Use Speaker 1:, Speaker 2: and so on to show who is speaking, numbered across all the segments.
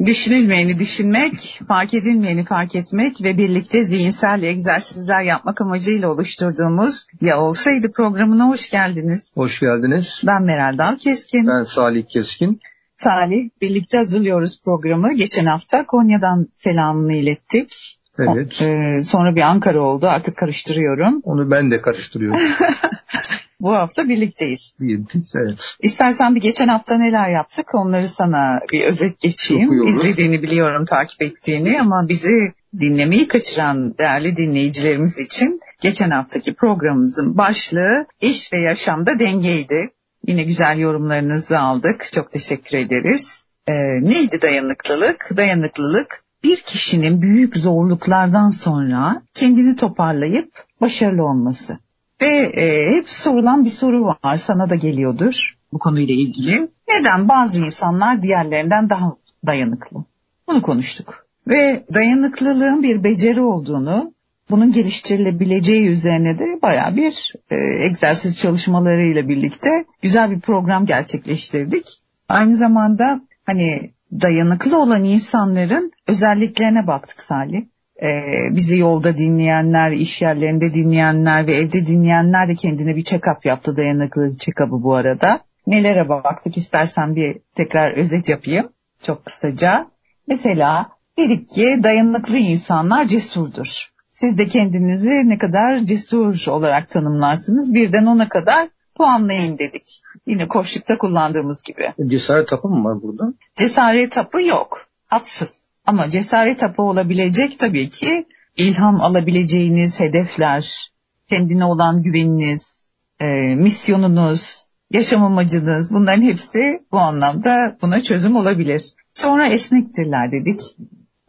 Speaker 1: Düşünülmeyeni düşünmek, fark edilmeyeni fark etmek ve birlikte zihinsel egzersizler yapmak amacıyla oluşturduğumuz Ya Olsaydı programına hoş geldiniz.
Speaker 2: Hoş geldiniz.
Speaker 1: Ben Meral Dal Keskin.
Speaker 2: Ben Salih Keskin.
Speaker 1: Salih, birlikte hazırlıyoruz programı. Geçen hafta Konya'dan selamını ilettik.
Speaker 2: Evet.
Speaker 1: O, e, sonra bir Ankara oldu. Artık karıştırıyorum.
Speaker 2: Onu ben de karıştırıyorum.
Speaker 1: Bu hafta birlikteyiz.
Speaker 2: Birlikteyiz, evet.
Speaker 1: İstersen bir geçen hafta neler yaptık onları sana bir özet geçeyim. İzlediğini biliyorum, takip ettiğini ama bizi dinlemeyi kaçıran değerli dinleyicilerimiz için geçen haftaki programımızın başlığı iş ve yaşamda dengeydi. Yine güzel yorumlarınızı aldık. Çok teşekkür ederiz. Ee, neydi dayanıklılık? Dayanıklılık bir kişinin büyük zorluklardan sonra kendini toparlayıp başarılı olması. Ve e, hep sorulan bir soru var sana da geliyordur bu konuyla ilgili. Neden bazı insanlar diğerlerinden daha dayanıklı? Bunu konuştuk. Ve dayanıklılığın bir beceri olduğunu, bunun geliştirilebileceği üzerine de baya bir e, egzersiz çalışmalarıyla birlikte güzel bir program gerçekleştirdik. Aynı zamanda hani dayanıklı olan insanların özelliklerine baktık Salih. Ee, bizi yolda dinleyenler, iş yerlerinde dinleyenler ve evde dinleyenler de kendine bir check-up yaptı. Dayanıklılık check-up'ı bu arada. Nelere baktık istersen bir tekrar özet yapayım. Çok kısaca. Mesela dedik ki dayanıklı insanlar cesurdur. Siz de kendinizi ne kadar cesur olarak tanımlarsınız. Birden ona kadar puanlayın dedik. Yine koşlukta kullandığımız gibi.
Speaker 2: Cesaret tapı mı var burada?
Speaker 1: Cesaret hapı yok. Hapsız. Ama cesaret hapı olabilecek tabii ki ilham alabileceğiniz hedefler, kendine olan güveniniz, e, misyonunuz, yaşam amacınız bunların hepsi bu anlamda buna çözüm olabilir. Sonra esnektirler dedik.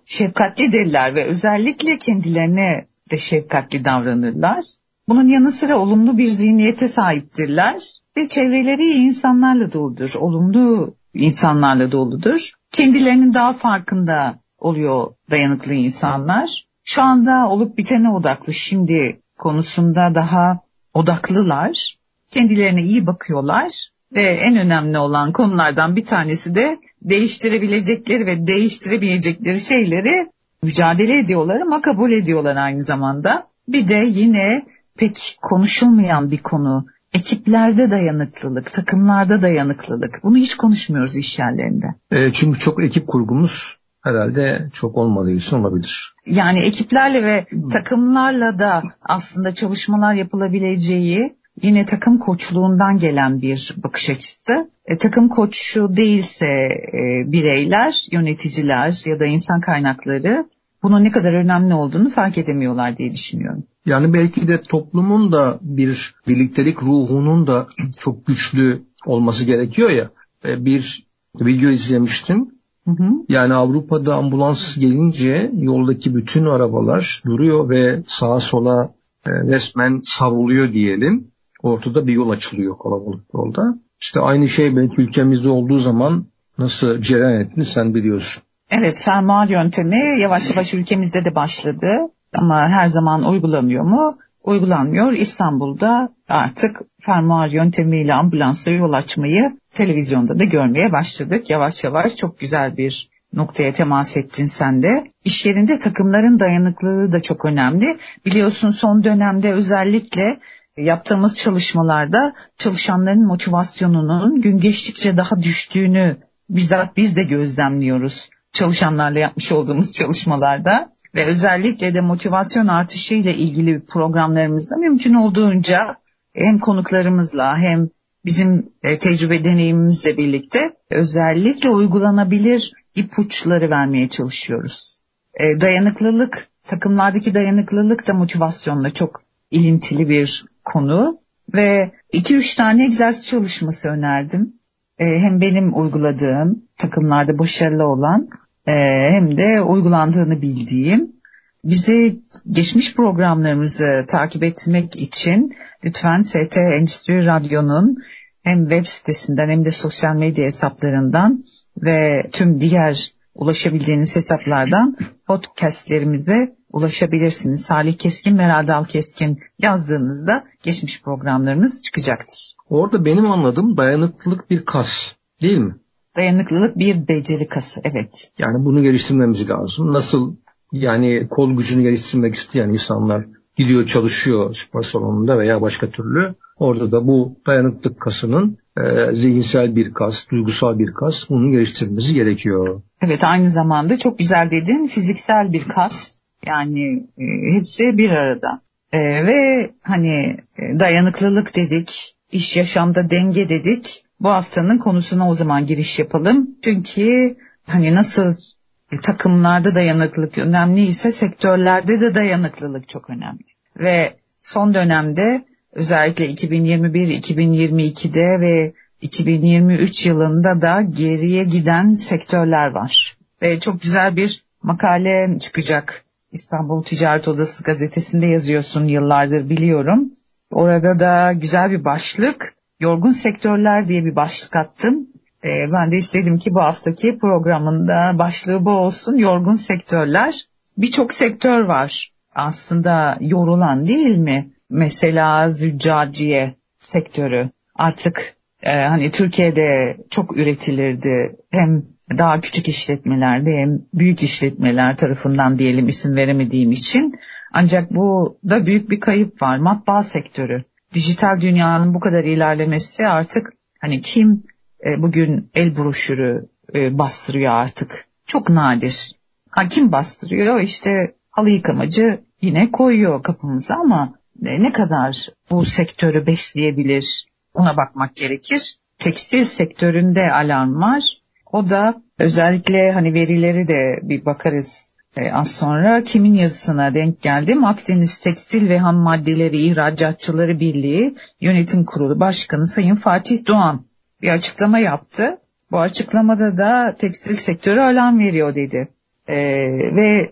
Speaker 1: Şefkatlidirler ve özellikle kendilerine de şefkatli davranırlar. Bunun yanı sıra olumlu bir zihniyete sahiptirler ve çevreleri insanlarla doludur. Olumlu insanlarla doludur. Kendilerinin daha farkında oluyor dayanıklı insanlar. Şu anda olup bitene odaklı şimdi konusunda daha odaklılar. Kendilerine iyi bakıyorlar ve en önemli olan konulardan bir tanesi de değiştirebilecekleri ve değiştiremeyecekleri şeyleri mücadele ediyorlar ama kabul ediyorlar aynı zamanda. Bir de yine pek konuşulmayan bir konu. Ekiplerde dayanıklılık, takımlarda dayanıklılık. Bunu hiç konuşmuyoruz iş yerlerinde.
Speaker 2: E, çünkü çok ekip kurgumuz herhalde çok olmadığı için olabilir.
Speaker 1: Yani ekiplerle ve takımlarla da aslında çalışmalar yapılabileceği yine takım koçluğundan gelen bir bakış açısı. E, takım koçu değilse e, bireyler, yöneticiler ya da insan kaynakları bunun ne kadar önemli olduğunu fark edemiyorlar diye düşünüyorum.
Speaker 2: Yani belki de toplumun da bir birliktelik ruhunun da çok güçlü olması gerekiyor ya. E, bir video izlemiştim.
Speaker 1: Hı hı.
Speaker 2: Yani Avrupa'da ambulans gelince yoldaki bütün arabalar duruyor ve sağa sola e, resmen savruluyor diyelim. Ortada bir yol açılıyor kalabalık yolda. İşte aynı şey belki ülkemizde olduğu zaman nasıl cereyan etti sen biliyorsun.
Speaker 1: Evet fermuar yöntemi yavaş yavaş ülkemizde de başladı ama her zaman uygulanıyor mu? Uygulanmıyor. İstanbul'da artık fermuar yöntemiyle ambulansa yol açmayı televizyonda da görmeye başladık. Yavaş yavaş çok güzel bir noktaya temas ettin sen de. İş yerinde takımların dayanıklılığı da çok önemli. Biliyorsun son dönemde özellikle yaptığımız çalışmalarda çalışanların motivasyonunun gün geçtikçe daha düştüğünü bizzat biz de gözlemliyoruz çalışanlarla yapmış olduğumuz çalışmalarda ve özellikle de motivasyon artışı ile ilgili programlarımızda mümkün olduğunca hem konuklarımızla hem bizim e, tecrübe deneyimimizle birlikte özellikle uygulanabilir ipuçları vermeye çalışıyoruz. E, dayanıklılık, takımlardaki dayanıklılık da motivasyonla çok ilintili bir konu ve 2-3 tane egzersiz çalışması önerdim. E, hem benim uyguladığım takımlarda başarılı olan hem de uygulandığını bildiğim. Bizi geçmiş programlarımızı takip etmek için lütfen ST Endüstri Radyo'nun hem web sitesinden hem de sosyal medya hesaplarından ve tüm diğer ulaşabildiğiniz hesaplardan podcastlerimize ulaşabilirsiniz. Salih Keskin ve Radal Keskin yazdığınızda geçmiş programlarınız çıkacaktır.
Speaker 2: Orada benim anladığım dayanıklılık bir kas değil mi?
Speaker 1: Dayanıklılık bir beceri kası evet.
Speaker 2: Yani bunu geliştirmemiz lazım. Nasıl yani kol gücünü geliştirmek isteyen insanlar gidiyor çalışıyor spor salonunda veya başka türlü. Orada da bu dayanıklık kasının e, zihinsel bir kas, duygusal bir kas bunu geliştirmesi gerekiyor.
Speaker 1: Evet aynı zamanda çok güzel dedin fiziksel bir kas yani e, hepsi bir arada. E, ve hani e, dayanıklılık dedik, iş yaşamda denge dedik. Bu haftanın konusuna o zaman giriş yapalım. Çünkü hani nasıl e, takımlarda dayanıklılık önemliyse sektörlerde de dayanıklılık çok önemli. Ve son dönemde özellikle 2021-2022'de ve 2023 yılında da geriye giden sektörler var. Ve çok güzel bir makale çıkacak. İstanbul Ticaret Odası gazetesinde yazıyorsun yıllardır biliyorum. Orada da güzel bir başlık. Yorgun sektörler diye bir başlık attım. Ee, ben de istedim ki bu haftaki programında başlığı bu olsun. Yorgun sektörler. Birçok sektör var aslında yorulan değil mi? Mesela züccaciye sektörü artık e, hani Türkiye'de çok üretilirdi. Hem daha küçük işletmelerde hem büyük işletmeler tarafından diyelim isim veremediğim için. Ancak bu da büyük bir kayıp var. Matbaa sektörü. Dijital dünyanın bu kadar ilerlemesi artık hani kim e, bugün el broşürü e, bastırıyor artık. Çok nadir. Ha, kim bastırıyor? İşte halı yıkamacı yine koyuyor kapımıza ama e, ne kadar bu sektörü besleyebilir ona bakmak gerekir. Tekstil sektöründe alarm var. O da özellikle hani verileri de bir bakarız az sonra kimin yazısına denk geldim. Akdeniz Tekstil ve Ham Maddeleri İhracatçıları Birliği Yönetim Kurulu Başkanı Sayın Fatih Doğan bir açıklama yaptı. Bu açıklamada da tekstil sektörü alarm veriyor dedi. E, ve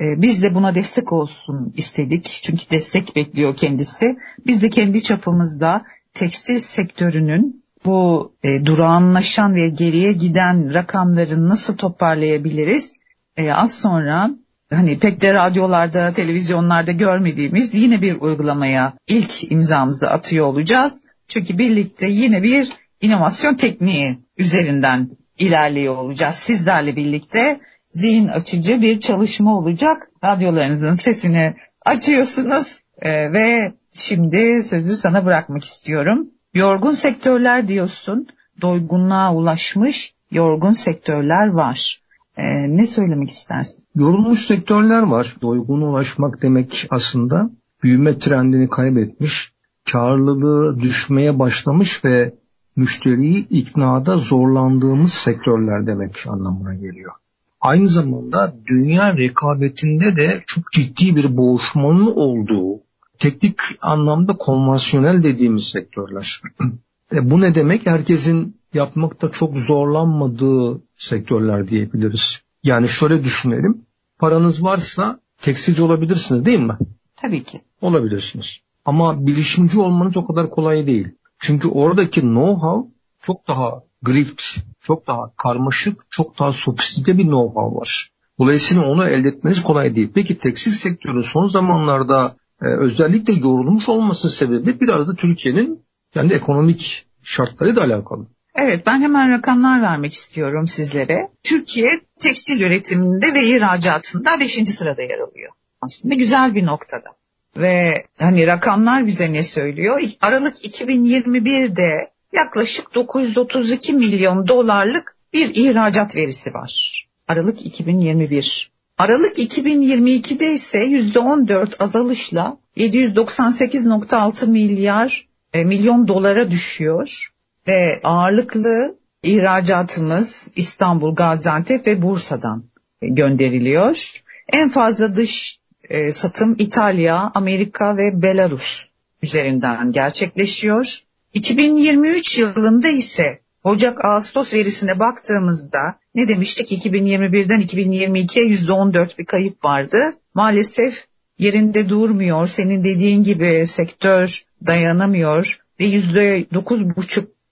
Speaker 1: e, biz de buna destek olsun istedik. Çünkü destek bekliyor kendisi. Biz de kendi çapımızda tekstil sektörünün bu e, durağanlaşan ve geriye giden rakamları nasıl toparlayabiliriz? E, az sonra hani pek de radyolarda, televizyonlarda görmediğimiz yine bir uygulamaya ilk imzamızı atıyor olacağız. Çünkü birlikte yine bir inovasyon tekniği üzerinden ilerliyor olacağız. Sizlerle birlikte zihin açıcı bir çalışma olacak. Radyolarınızın sesini açıyorsunuz e, ve şimdi sözü sana bırakmak istiyorum. Yorgun sektörler diyorsun, doygunluğa ulaşmış yorgun sektörler var. Ee, ne söylemek istersin?
Speaker 2: Yorulmuş sektörler var. Doyguna ulaşmak demek aslında büyüme trendini kaybetmiş, karlılığı düşmeye başlamış ve müşteriyi iknada zorlandığımız sektörler demek anlamına geliyor. Aynı zamanda dünya rekabetinde de çok ciddi bir boğuşmanın olduğu teknik anlamda konvansiyonel dediğimiz sektörler. e bu ne demek? Herkesin yapmakta çok zorlanmadığı sektörler diyebiliriz. Yani şöyle düşünelim. Paranız varsa tekstilci olabilirsiniz değil mi?
Speaker 1: Tabii ki.
Speaker 2: Olabilirsiniz. Ama bilişimci olmanız o kadar kolay değil. Çünkü oradaki know-how çok daha grift, çok daha karmaşık, çok daha sofistike bir know-how var. Dolayısıyla onu elde etmeniz kolay değil. Peki tekstil sektörü son zamanlarda e, özellikle yorulmuş olması sebebi biraz da Türkiye'nin kendi ekonomik şartları da alakalı.
Speaker 1: Evet ben hemen rakamlar vermek istiyorum sizlere. Türkiye tekstil üretiminde ve ihracatında 5. sırada yer alıyor. Aslında güzel bir noktada. Ve hani rakamlar bize ne söylüyor? Aralık 2021'de yaklaşık 932 milyon dolarlık bir ihracat verisi var. Aralık 2021. Aralık 2022'de ise %14 azalışla 798.6 milyar e, milyon dolara düşüyor ve ağırlıklı ihracatımız İstanbul, Gaziantep ve Bursa'dan gönderiliyor. En fazla dış e, satım İtalya, Amerika ve Belarus üzerinden gerçekleşiyor. 2023 yılında ise Ocak-Ağustos verisine baktığımızda ne demiştik 2021'den 2022'ye %14 bir kayıp vardı. Maalesef yerinde durmuyor. Senin dediğin gibi sektör dayanamıyor ve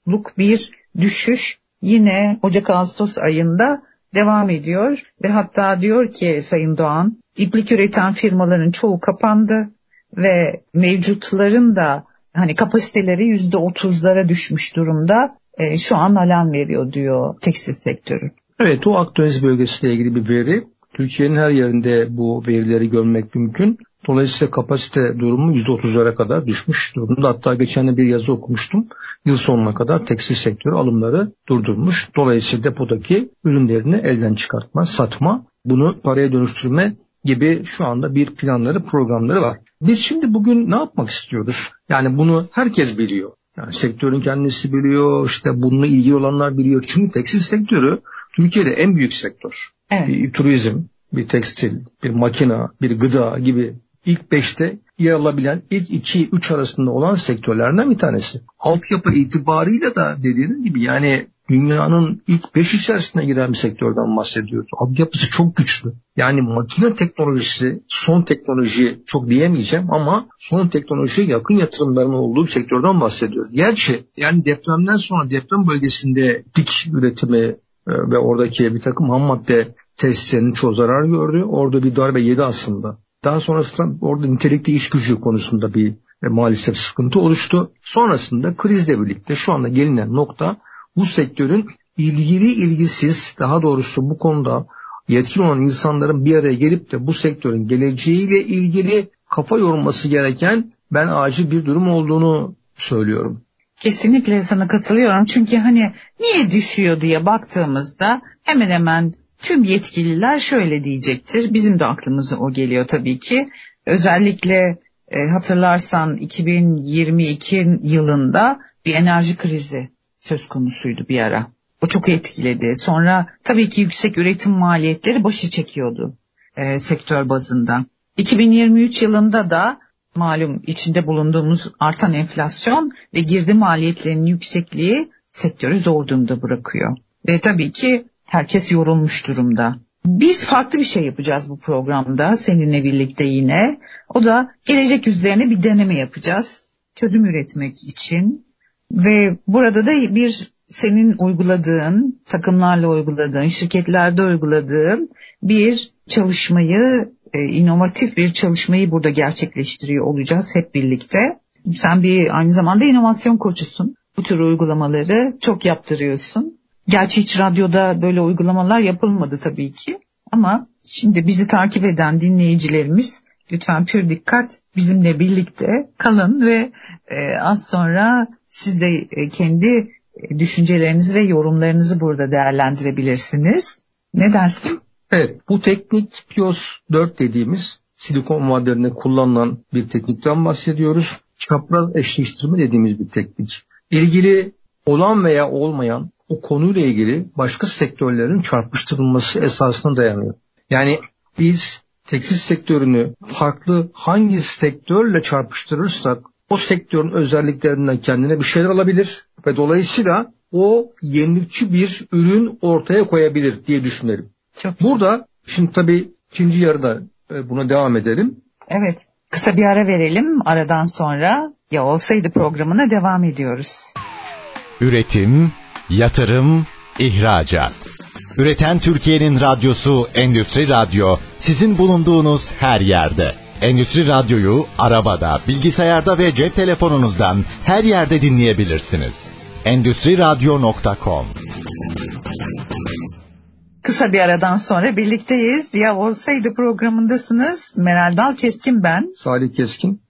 Speaker 1: %9,5'luk bir düşüş yine Ocak-Ağustos ayında devam ediyor ve hatta diyor ki Sayın Doğan iplik üreten firmaların çoğu kapandı ve mevcutların da hani kapasiteleri yüzde otuzlara düşmüş durumda e, şu an alarm veriyor diyor tekstil sektörü.
Speaker 2: Evet o Akdeniz bölgesiyle ilgili bir veri. Türkiye'nin her yerinde bu verileri görmek mümkün. Dolayısıyla kapasite durumu %30'lara kadar düşmüş durumda. Hatta geçen bir yazı okumuştum. Yıl sonuna kadar tekstil sektörü alımları durdurmuş. Dolayısıyla depodaki ürünlerini elden çıkartma, satma, bunu paraya dönüştürme gibi şu anda bir planları, programları var. Biz şimdi bugün ne yapmak istiyoruz? Yani bunu herkes biliyor. Yani sektörün kendisi biliyor, işte bununla ilgili olanlar biliyor. Çünkü tekstil sektörü Türkiye'de en büyük sektör. Evet. Bir turizm, bir tekstil, bir makina, bir gıda gibi ilk beşte yer alabilen ilk iki üç arasında olan sektörlerden bir tanesi. Altyapı itibarıyla da dediğiniz gibi yani dünyanın ilk beş içerisine giren bir sektörden bahsediyoruz. Altyapısı çok güçlü. Yani makine teknolojisi son teknoloji çok diyemeyeceğim ama son teknolojiye yakın yatırımların olduğu bir sektörden bahsediyoruz. Gerçi yani depremden sonra deprem bölgesinde dik üretimi e, ve oradaki bir takım ham madde tesislerinin çoğu zarar gördü. Orada bir darbe yedi aslında. Daha sonrasında orada nitelikli iş gücü konusunda bir e, maalesef sıkıntı oluştu. Sonrasında krizle birlikte şu anda gelinen nokta bu sektörün ilgili ilgisiz daha doğrusu bu konuda yetkin olan insanların bir araya gelip de bu sektörün geleceğiyle ilgili kafa yorulması gereken ben acil bir durum olduğunu söylüyorum.
Speaker 1: Kesinlikle sana katılıyorum. Çünkü hani niye düşüyor diye baktığımızda hemen hemen tüm yetkililer şöyle diyecektir. Bizim de aklımıza o geliyor tabii ki. Özellikle e, hatırlarsan 2022 yılında bir enerji krizi söz konusuydu bir ara. O çok etkiledi. Sonra tabii ki yüksek üretim maliyetleri başı çekiyordu e, sektör bazında. 2023 yılında da malum içinde bulunduğumuz artan enflasyon ve girdi maliyetlerinin yüksekliği sektörü zor durumda bırakıyor. Ve tabii ki herkes yorulmuş durumda. Biz farklı bir şey yapacağız bu programda seninle birlikte yine. O da gelecek üzerine bir deneme yapacağız. Çözüm üretmek için ve burada da bir senin uyguladığın, takımlarla uyguladığın, şirketlerde uyguladığın bir çalışmayı, e, inovatif bir çalışmayı burada gerçekleştiriyor olacağız hep birlikte. Sen bir aynı zamanda inovasyon koçusun. Bu tür uygulamaları çok yaptırıyorsun. Gerçi hiç radyoda böyle uygulamalar yapılmadı tabii ki. Ama şimdi bizi takip eden dinleyicilerimiz lütfen pür dikkat bizimle birlikte kalın ve e, az sonra siz de e, kendi e, düşüncelerinizi ve yorumlarınızı burada değerlendirebilirsiniz. Ne dersin?
Speaker 2: Evet bu teknik PIOS 4 dediğimiz silikon maddelerinde kullanılan bir teknikten bahsediyoruz. Çapraz eşleştirme dediğimiz bir teknik. İlgili olan veya olmayan o konuyla ilgili başka sektörlerin çarpıştırılması esasına dayanıyor. Yani biz tekstil sektörünü farklı hangi sektörle çarpıştırırsak o sektörün özelliklerinden kendine bir şeyler alabilir ve dolayısıyla o yenilikçi bir ürün ortaya koyabilir diye düşünelim. Çok Burada şimdi tabii ikinci yarıda e, buna devam edelim.
Speaker 1: Evet. Kısa bir ara verelim. Aradan sonra ya olsaydı programına devam ediyoruz.
Speaker 3: Üretim, yatırım, ihracat. Üreten Türkiye'nin radyosu Endüstri Radyo sizin bulunduğunuz her yerde. Endüstri Radyo'yu arabada, bilgisayarda ve cep telefonunuzdan her yerde dinleyebilirsiniz. Endüstri Radyo.com
Speaker 1: Kısa bir aradan sonra birlikteyiz. Ya olsaydı programındasınız. Meral Dal Keskin ben.
Speaker 2: Salih Keskin.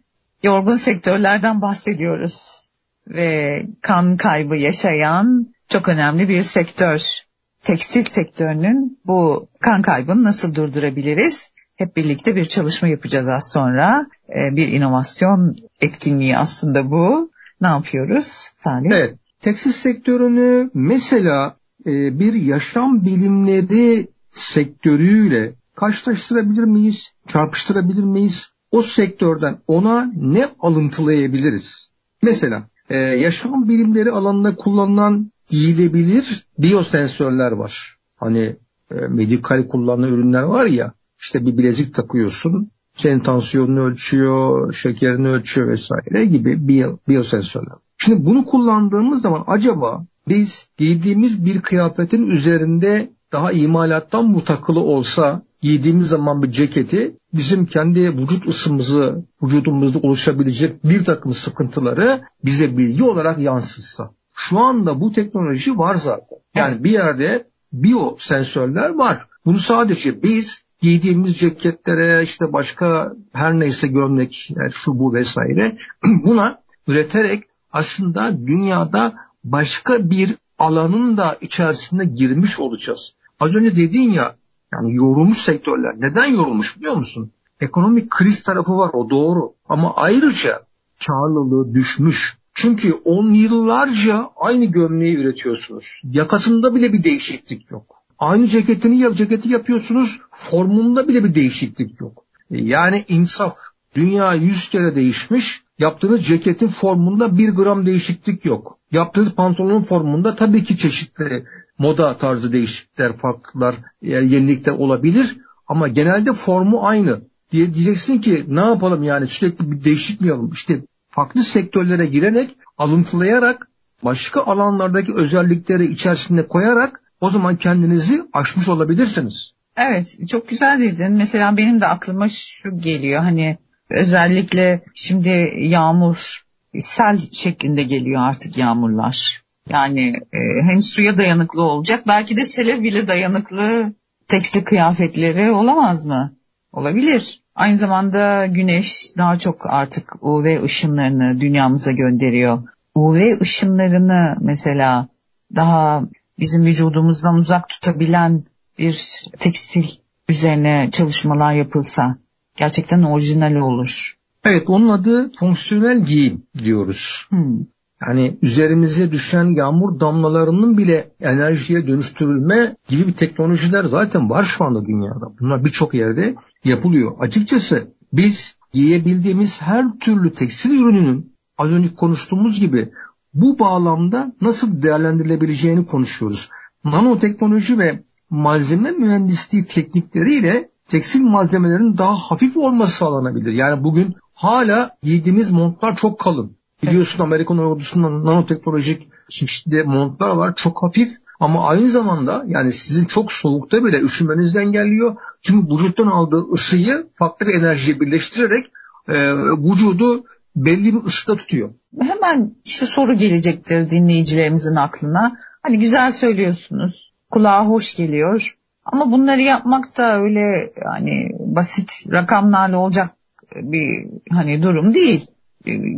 Speaker 1: Yorgun sektörlerden bahsediyoruz. Ve kan kaybı yaşayan çok önemli bir sektör. Tekstil sektörünün bu kan kaybını nasıl durdurabiliriz? Hep birlikte bir çalışma yapacağız az sonra. Ee, bir inovasyon etkinliği aslında bu. Ne yapıyoruz Salih?
Speaker 2: Evet. Tekstil sektörünü mesela e, bir yaşam bilimleri sektörüyle karşılaştırabilir miyiz? Çarpıştırabilir miyiz? O sektörden ona ne alıntılayabiliriz? Mesela e, yaşam bilimleri alanında kullanılan giyilebilir biyosensörler var. hani e, medikal kullanılan ürünler var ya işte bir bilezik takıyorsun senin tansiyonunu ölçüyor, şekerini ölçüyor vesaire gibi biyosensörler. Şimdi bunu kullandığımız zaman acaba biz giydiğimiz bir kıyafetin üzerinde daha imalattan bu takılı olsa giydiğimiz zaman bir ceketi bizim kendi vücut ısımızı, vücudumuzda oluşabilecek bir takım sıkıntıları bize bilgi olarak yansıtsa. Şu anda bu teknoloji var zaten. Yani bir yerde biyo sensörler var. Bunu sadece biz giydiğimiz ceketlere işte başka her neyse gömlek yani şu bu vesaire buna üreterek aslında dünyada başka bir alanın da içerisine girmiş olacağız. Az önce dedin ya yani yorulmuş sektörler. Neden yorulmuş biliyor musun? Ekonomik kriz tarafı var o doğru. Ama ayrıca karlılığı düşmüş. Çünkü on yıllarca aynı gömleği üretiyorsunuz. Yakasında bile bir değişiklik yok. Aynı ceketini yap, ceketi yapıyorsunuz. Formunda bile bir değişiklik yok. Yani insaf. Dünya yüz kere değişmiş. Yaptığınız ceketin formunda bir gram değişiklik yok. Yaptığınız pantolonun formunda tabii ki çeşitli moda tarzı değişiklikler, farklılar, yenilikler olabilir. Ama genelde formu aynı. Diye diyeceksin ki ne yapalım yani sürekli bir değişik mi yapalım? İşte farklı sektörlere girerek, alıntılayarak, başka alanlardaki özellikleri içerisinde koyarak o zaman kendinizi aşmış olabilirsiniz.
Speaker 1: Evet çok güzel dedin. Mesela benim de aklıma şu geliyor hani özellikle şimdi yağmur sel şeklinde geliyor artık yağmurlar. Yani e, hem suya dayanıklı olacak belki de sele bile dayanıklı tekstil kıyafetleri olamaz mı? Olabilir. Aynı zamanda güneş daha çok artık UV ışınlarını dünyamıza gönderiyor. UV ışınlarını mesela daha bizim vücudumuzdan uzak tutabilen bir tekstil üzerine çalışmalar yapılsa gerçekten orijinal olur.
Speaker 2: Evet onun adı fonksiyonel giyim diyoruz. Hmm. Yani üzerimize düşen yağmur damlalarının bile enerjiye dönüştürülme gibi bir teknolojiler zaten var şu anda dünyada. Bunlar birçok yerde yapılıyor. Açıkçası biz giyebildiğimiz her türlü tekstil ürününün az önce konuştuğumuz gibi bu bağlamda nasıl değerlendirilebileceğini konuşuyoruz. Nanoteknoloji ve malzeme mühendisliği teknikleriyle tekstil malzemelerin daha hafif olması sağlanabilir. Yani bugün hala giydiğimiz montlar çok kalın. Biliyorsun Amerikan ordusundan nanoteknolojik çeşitli montlar var. Çok hafif ama aynı zamanda yani sizin çok soğukta bile üşümenizi engelliyor. Çünkü vücuttan aldığı ısıyı farklı bir enerjiye birleştirerek e, vücudu belli bir ısıda tutuyor.
Speaker 1: Hemen şu soru gelecektir dinleyicilerimizin aklına. Hani güzel söylüyorsunuz, kulağa hoş geliyor. Ama bunları yapmak da öyle hani basit rakamlarla olacak bir hani durum değil.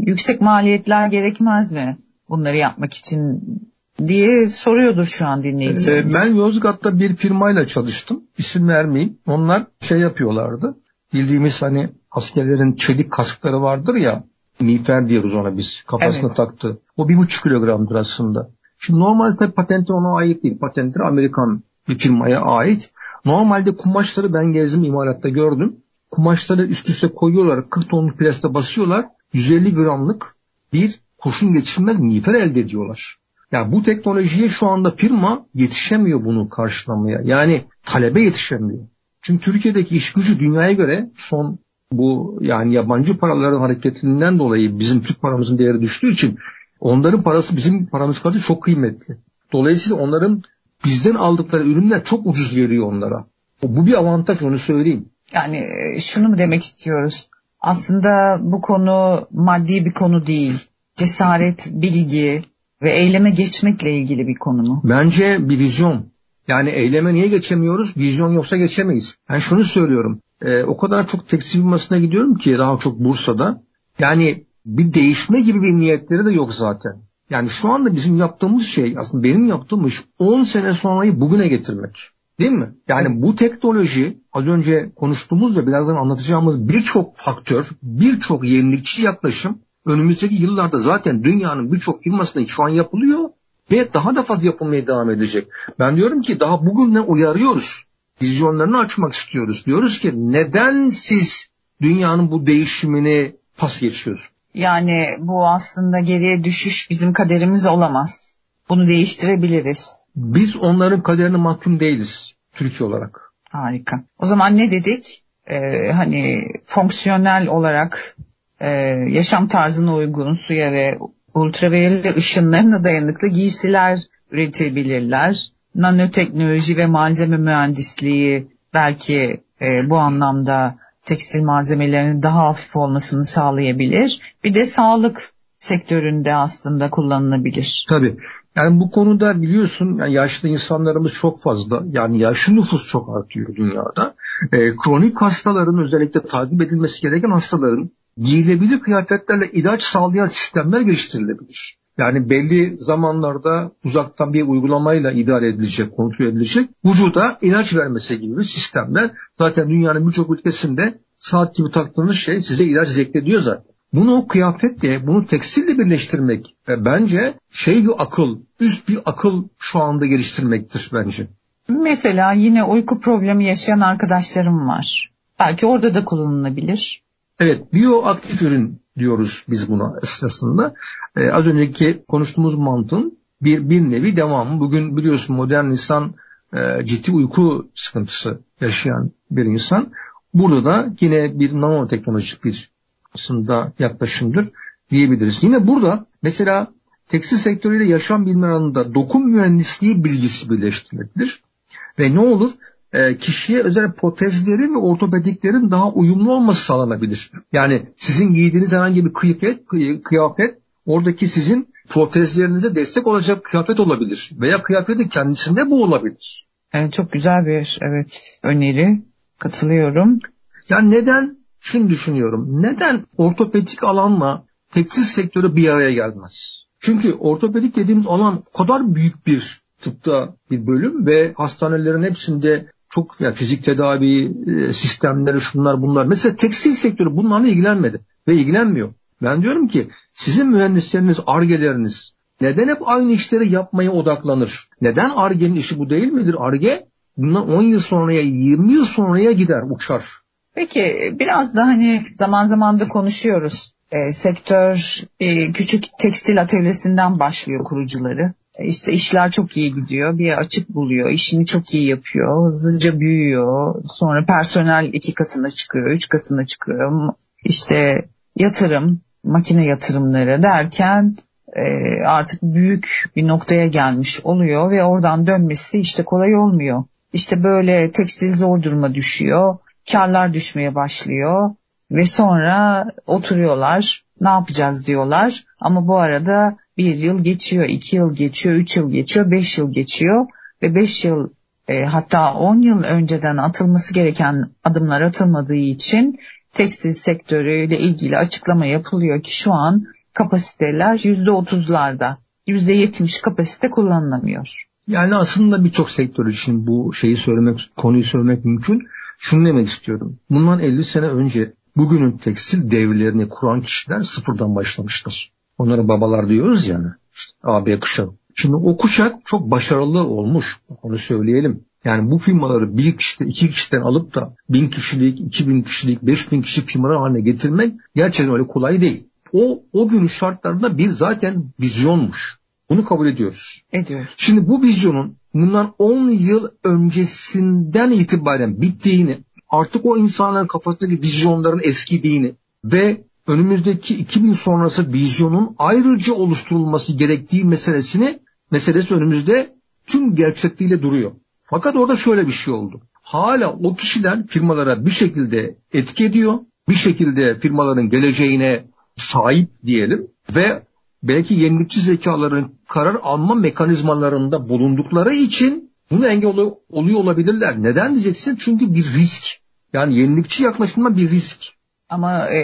Speaker 1: Yüksek maliyetler gerekmez mi bunları yapmak için diye soruyordur şu an dinleyicilerimiz.
Speaker 2: Ee, ben Yozgat'ta bir firmayla çalıştım. İsim vermeyeyim. Onlar şey yapıyorlardı. Bildiğimiz hani askerlerin çelik kaskları vardır ya miğfer diyoruz ona biz. Kafasına evet. taktı. O bir buçuk kilogramdır aslında. Şimdi normalde tabii patenti ona ait değil. Patentleri Amerikan bir firmaya ait. Normalde kumaşları ben gezdim imalatta gördüm. Kumaşları üst üste koyuyorlar. 40 tonluk plasta basıyorlar. 150 gramlık bir kurşun geçirmez miğfer elde ediyorlar. Ya bu teknolojiye şu anda firma yetişemiyor bunu karşılamaya. Yani talebe yetişemiyor. Çünkü Türkiye'deki iş gücü dünyaya göre son bu yani yabancı paraların hareketinden dolayı bizim Türk paramızın değeri düştüğü için onların parası bizim paramız kadar çok kıymetli. Dolayısıyla onların bizden aldıkları ürünler çok ucuz geliyor onlara. Bu bir avantaj onu söyleyeyim.
Speaker 1: Yani e, şunu mu demek istiyoruz? Aslında bu konu maddi bir konu değil. Cesaret, bilgi ve eyleme geçmekle ilgili bir konu mu?
Speaker 2: Bence bir vizyon. Yani eyleme niye geçemiyoruz? Vizyon yoksa geçemeyiz. Ben şunu söylüyorum. E, o kadar çok tekstil firmasına gidiyorum ki daha çok Bursa'da. Yani bir değişme gibi bir niyetleri de yok zaten. Yani şu anda bizim yaptığımız şey aslında benim yaptığım iş 10 sene sonrayı bugüne getirmek. Değil mi? Yani bu teknoloji az önce konuştuğumuz ve birazdan anlatacağımız birçok faktör, birçok yenilikçi yaklaşım önümüzdeki yıllarda zaten dünyanın birçok firmasında şu an yapılıyor ve daha da fazla yapılmaya devam edecek. Ben diyorum ki daha bugünden uyarıyoruz. Vizyonlarını açmak istiyoruz. Diyoruz ki neden siz dünyanın bu değişimini pas geçiyorsunuz?
Speaker 1: Yani bu aslında geriye düşüş bizim kaderimiz olamaz. Bunu değiştirebiliriz.
Speaker 2: Biz onların kaderine mahkum değiliz Türkiye olarak.
Speaker 1: Harika. O zaman ne dedik? Ee, hani fonksiyonel olarak e, yaşam tarzına uygun suya ve ultraviyole ışınlarına dayanıklı giysiler üretebilirler. Nanoteknoloji ve malzeme mühendisliği belki e, bu anlamda tekstil malzemelerinin daha hafif olmasını sağlayabilir. Bir de sağlık sektöründe aslında kullanılabilir.
Speaker 2: Tabii. Yani bu konuda biliyorsun yani yaşlı insanlarımız çok fazla. Yani yaşlı nüfus çok artıyor dünyada. E, kronik hastaların özellikle takip edilmesi gereken hastaların giyilebilir kıyafetlerle ilaç sağlayan sistemler geliştirilebilir. Yani belli zamanlarda uzaktan bir uygulamayla idare edilecek, kontrol edilecek. Vücuda ilaç vermesi gibi sistemler zaten dünyanın birçok ülkesinde saat gibi taktığınız şey size ilaç zeklediyor zaten. Bunu kıyafetle, bunu tekstille birleştirmek e, bence şey bir akıl, üst bir akıl şu anda geliştirmektir bence.
Speaker 1: Mesela yine uyku problemi yaşayan arkadaşlarım var. Belki orada da kullanılabilir.
Speaker 2: Evet, bioaktif ürün diyoruz biz buna esasında. Ee, az önceki konuştuğumuz mantığın bir, bir nevi devamı. Bugün biliyorsun modern insan e, ciddi uyku sıkıntısı yaşayan bir insan. Burada da yine bir nanoteknolojik bir aslında yaklaşımdır diyebiliriz. Yine burada mesela tekstil sektörüyle yaşam bilimleri alanında dokum mühendisliği bilgisi birleştirilebilir. Ve ne olur? E, kişiye özel protezlerin ve ortopediklerin daha uyumlu olması sağlanabilir. Yani sizin giydiğiniz herhangi bir kıyafet, kıyafet oradaki sizin protezlerinize destek olacak kıyafet olabilir. Veya kıyafetin kendisinde bu olabilir.
Speaker 1: Evet, çok güzel bir evet öneri. Katılıyorum.
Speaker 2: Yani neden şunu düşünüyorum. Neden ortopedik alanla tekstil sektörü bir araya gelmez? Çünkü ortopedik dediğimiz alan o kadar büyük bir tıpta bir bölüm ve hastanelerin hepsinde çok yani fizik tedavi e, sistemleri şunlar bunlar. Mesela tekstil sektörü bunlarla ilgilenmedi ve ilgilenmiyor. Ben diyorum ki sizin mühendisleriniz, argeleriniz neden hep aynı işleri yapmaya odaklanır? Neden argenin işi bu değil midir? Arge bundan 10 yıl sonraya, 20 yıl sonraya gider, uçar.
Speaker 1: Peki biraz da hani zaman zaman da konuşuyoruz. E, sektör e, küçük tekstil atölyesinden başlıyor kurucuları. İşte işler çok iyi gidiyor. Bir açık buluyor. işini çok iyi yapıyor. Hızlıca büyüyor. Sonra personel iki katına çıkıyor. Üç katına çıkıyor. İşte yatırım, makine yatırımları derken e, artık büyük bir noktaya gelmiş oluyor ve oradan dönmesi işte kolay olmuyor. İşte böyle tekstil zor duruma düşüyor karlar düşmeye başlıyor ve sonra oturuyorlar ne yapacağız diyorlar ama bu arada bir yıl geçiyor, iki yıl geçiyor, üç yıl geçiyor, beş yıl geçiyor ve beş yıl e, hatta on yıl önceden atılması gereken adımlar atılmadığı için tekstil sektörüyle ilgili açıklama yapılıyor ki şu an kapasiteler yüzde otuzlarda, yüzde yetmiş kapasite kullanılamıyor.
Speaker 2: Yani aslında birçok sektör için bu şeyi söylemek, konuyu söylemek mümkün. Şunu demek istiyorum. Bundan 50 sene önce bugünün tekstil devlerini kuran kişiler sıfırdan başlamışlar. Onlara babalar diyoruz yani. İşte AB kuşağı. Şimdi o kuşak çok başarılı olmuş. Onu söyleyelim. Yani bu firmaları bir kişiden, iki kişiden alıp da bin kişilik, iki bin kişilik, beş bin kişilik firmalar haline getirmek gerçekten öyle kolay değil. O, o günün şartlarında bir zaten vizyonmuş. Bunu kabul ediyoruz.
Speaker 1: Ediyoruz.
Speaker 2: Şimdi bu vizyonun bundan 10 yıl öncesinden itibaren bittiğini, artık o insanların kafasındaki vizyonların eskidiğini ve önümüzdeki 2000 sonrası vizyonun ayrıca oluşturulması gerektiği meselesini meselesi önümüzde tüm gerçekliğiyle duruyor. Fakat orada şöyle bir şey oldu. Hala o kişiler firmalara bir şekilde etki ediyor. Bir şekilde firmaların geleceğine sahip diyelim ve belki yenilikçi zekaların karar alma mekanizmalarında bulundukları için bunu engel oluyor olabilirler. Neden diyeceksin? Çünkü bir risk. Yani yenilikçi yaklaşımda bir risk.
Speaker 1: Ama e,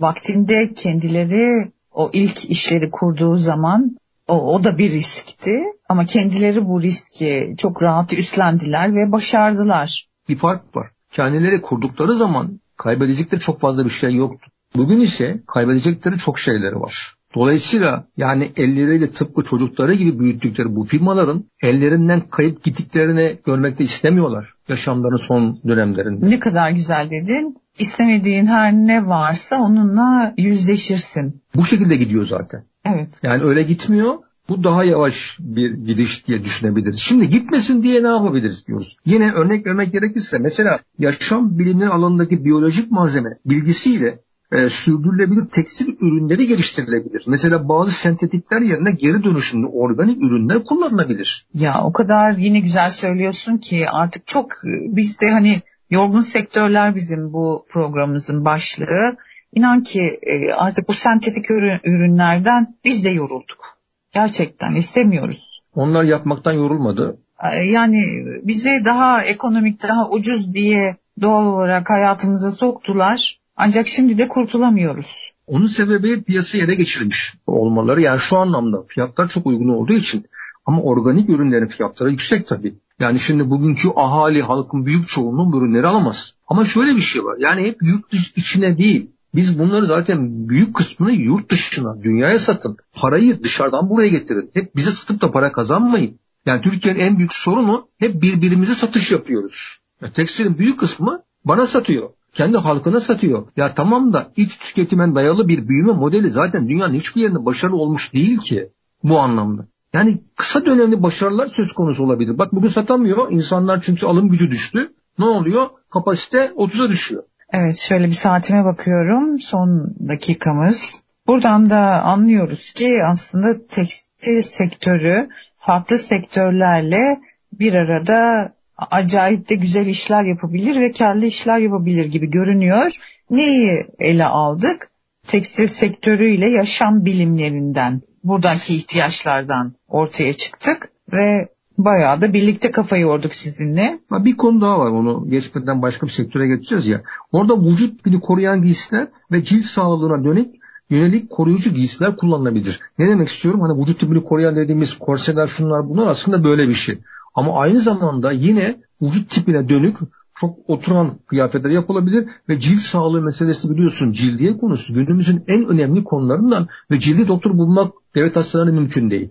Speaker 1: vaktinde kendileri o ilk işleri kurduğu zaman o, o da bir riskti. Ama kendileri bu riski çok rahat üstlendiler ve başardılar.
Speaker 2: Bir fark var. Kendileri kurdukları zaman kaybedecekleri çok fazla bir şey yoktu. Bugün ise kaybedecekleri çok şeyleri var. Dolayısıyla yani elleriyle tıpkı çocukları gibi büyüttükleri bu firmaların ellerinden kayıp gittiklerini görmekte istemiyorlar yaşamlarının son dönemlerinde.
Speaker 1: Ne kadar güzel dedin. İstemediğin her ne varsa onunla yüzleşirsin.
Speaker 2: Bu şekilde gidiyor zaten.
Speaker 1: Evet.
Speaker 2: Yani öyle gitmiyor. Bu daha yavaş bir gidiş diye düşünebiliriz. Şimdi gitmesin diye ne yapabiliriz diyoruz. Yine örnek vermek gerekirse mesela yaşam bilimleri alanındaki biyolojik malzeme bilgisiyle e, sürdürülebilir tekstil ürünleri geliştirilebilir. Mesela bazı sentetikler yerine geri dönüşümlü organik ürünler kullanılabilir.
Speaker 1: Ya o kadar yine güzel söylüyorsun ki artık çok biz de hani yorgun sektörler bizim bu programımızın başlığı. İnan ki e, artık bu sentetik ürünlerden biz de yorulduk. Gerçekten istemiyoruz.
Speaker 2: Onlar yapmaktan yorulmadı.
Speaker 1: E, yani bize daha ekonomik, daha ucuz diye doğal olarak hayatımıza soktular. Ancak şimdi de kurtulamıyoruz.
Speaker 2: Onun sebebi piyasa yere geçirilmiş olmaları. Yani şu anlamda fiyatlar çok uygun olduğu için ama organik ürünlerin fiyatları yüksek tabii. Yani şimdi bugünkü ahali halkın büyük çoğunluğu ürünleri alamaz. Ama şöyle bir şey var. Yani hep yurt içine değil. Biz bunları zaten büyük kısmını yurt dışına, dünyaya satın. Parayı dışarıdan buraya getirin. Hep bize satıp da para kazanmayın. Yani Türkiye'nin en büyük sorunu hep birbirimize satış yapıyoruz. Yani tekstilin büyük kısmı bana satıyor kendi halkına satıyor. Ya tamam da iç tüketimen dayalı bir büyüme modeli zaten dünyanın hiçbir yerinde başarılı olmuş değil ki bu anlamda. Yani kısa dönemli başarılar söz konusu olabilir. Bak bugün satamıyor insanlar çünkü alım gücü düştü. Ne oluyor? Kapasite 30'a düşüyor.
Speaker 1: Evet şöyle bir saatime bakıyorum. Son dakikamız. Buradan da anlıyoruz ki aslında tekstil sektörü farklı sektörlerle bir arada acayip de güzel işler yapabilir ve karlı işler yapabilir gibi görünüyor. Neyi ele aldık? Tekstil sektörüyle yaşam bilimlerinden, buradaki ihtiyaçlardan ortaya çıktık ve bayağı da birlikte kafa yorduk sizinle.
Speaker 2: Bir konu daha var onu geçmeden başka bir sektöre geçeceğiz ya. Orada vücut bini koruyan giysiler ve cilt sağlığına dönük yönelik koruyucu giysiler kullanılabilir. Ne demek istiyorum? Hani vücut tipini koruyan dediğimiz korseler şunlar bunlar aslında böyle bir şey. Ama aynı zamanda yine vücut tipine dönük çok oturan kıyafetler yapılabilir ve cilt sağlığı meselesi biliyorsun cildiye konusu günümüzün en önemli konularından ve cildi doktor bulmak devlet hastanelerinde mümkün değil.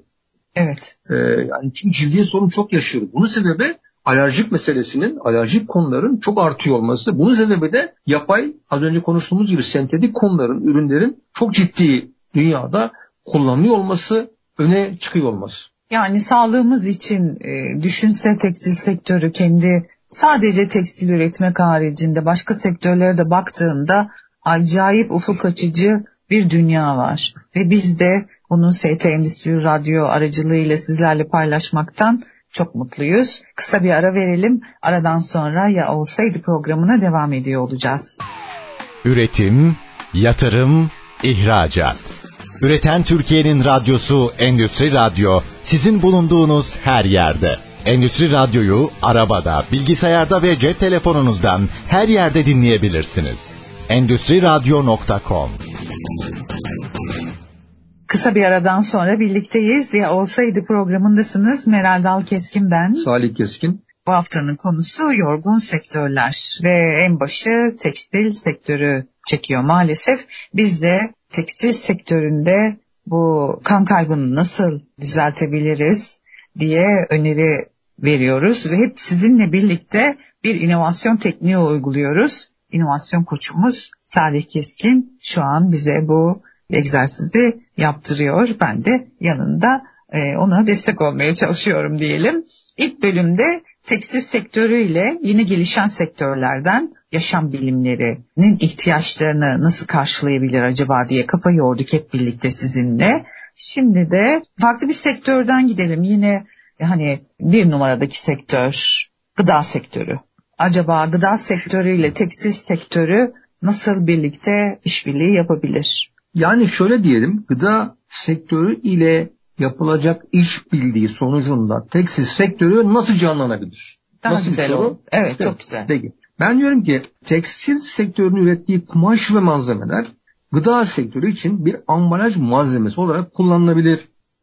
Speaker 1: Evet.
Speaker 2: Ee, yani cildiye sorun çok yaşıyoruz. Bunun sebebi alerjik meselesinin, alerjik konuların çok artıyor olması. Bunun sebebi de yapay, az önce konuştuğumuz gibi sentetik konuların, ürünlerin çok ciddi dünyada kullanılıyor olması, öne çıkıyor olması.
Speaker 1: Yani sağlığımız için e, düşünse tekstil sektörü kendi sadece tekstil üretmek haricinde başka sektörlere de baktığında acayip ufuk açıcı bir dünya var. Ve biz de bunu ST Endüstri Radyo aracılığıyla sizlerle paylaşmaktan çok mutluyuz. Kısa bir ara verelim. Aradan sonra ya olsaydı programına devam ediyor olacağız.
Speaker 3: Üretim, yatırım, ihracat. Üreten Türkiye'nin radyosu Endüstri Radyo sizin bulunduğunuz her yerde. Endüstri Radyo'yu arabada, bilgisayarda ve cep telefonunuzdan her yerde dinleyebilirsiniz. Endüstri Radyo.com
Speaker 1: Kısa bir aradan sonra birlikteyiz. Ya olsaydı programındasınız. Meral Dal Keskin ben.
Speaker 2: Salih Keskin.
Speaker 1: Bu haftanın konusu yorgun sektörler ve en başı tekstil sektörü çekiyor maalesef. Biz de tekstil sektöründe bu kan kaybını nasıl düzeltebiliriz diye öneri veriyoruz ve hep sizinle birlikte bir inovasyon tekniği uyguluyoruz. İnovasyon koçumuz Salih Keskin şu an bize bu egzersizi yaptırıyor. Ben de yanında e, ona destek olmaya çalışıyorum diyelim. İlk bölümde tekstil sektörüyle yeni gelişen sektörlerden yaşam bilimlerinin ihtiyaçlarını nasıl karşılayabilir acaba diye kafa yorduk hep birlikte sizinle. Şimdi de farklı bir sektörden gidelim. Yine hani bir numaradaki sektör gıda sektörü. Acaba gıda sektörüyle tekstil sektörü nasıl birlikte işbirliği yapabilir?
Speaker 2: Yani şöyle diyelim gıda sektörü ile yapılacak iş bildiği sonucunda tekstil sektörü nasıl canlanabilir?
Speaker 1: Daha
Speaker 2: nasıl
Speaker 1: güzel olur. Evet, evet çok güzel.
Speaker 2: Peki. Ben diyorum ki tekstil sektörünün ürettiği kumaş ve malzemeler gıda sektörü için bir ambalaj malzemesi olarak kullanılabilir.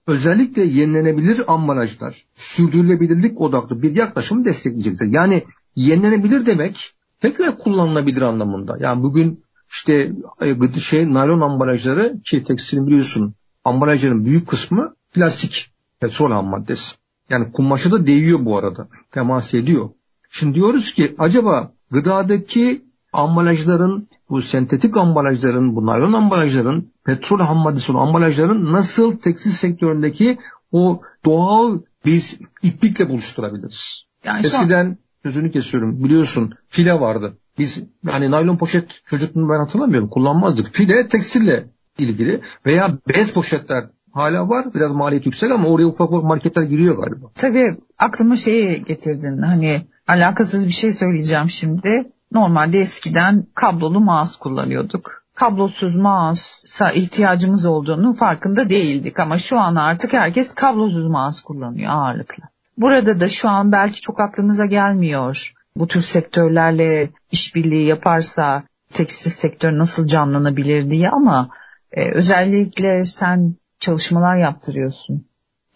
Speaker 2: Özellikle yenilenebilir ambalajlar sürdürülebilirlik odaklı bir yaklaşımı destekleyecektir. Yani yenilenebilir demek tekrar kullanılabilir anlamında. Yani bugün işte e, şey naylon ambalajları ki tekstilin biliyorsun ambalajların büyük kısmı plastik petrol ham maddesi. Yani kumaşı da değiyor bu arada. Temas ediyor. Şimdi diyoruz ki acaba gıdadaki ambalajların, bu sentetik ambalajların, bu naylon ambalajların, petrol ham maddesi olan ambalajların nasıl tekstil sektöründeki O doğal biz iplikle buluşturabiliriz. Yani Eskiden an... sözünü kesiyorum biliyorsun file vardı. Biz hani naylon poşet çocukluğunu ben hatırlamıyorum kullanmazdık. File tekstille ilgili veya bez poşetler hala var. Biraz maliyet yüksek ama oraya ufak ufak marketler giriyor galiba.
Speaker 1: Tabii aklıma şeyi getirdin. Hani alakasız bir şey söyleyeceğim şimdi. Normalde eskiden kablolu mouse kullanıyorduk. Kablosuz mouse'a ihtiyacımız olduğunu farkında değildik ama şu an artık herkes kablosuz mouse kullanıyor ağırlıkla. Burada da şu an belki çok aklımıza gelmiyor. Bu tür sektörlerle işbirliği yaparsa tekstil sektörü nasıl canlanabilir diye ama e, özellikle sen çalışmalar yaptırıyorsun.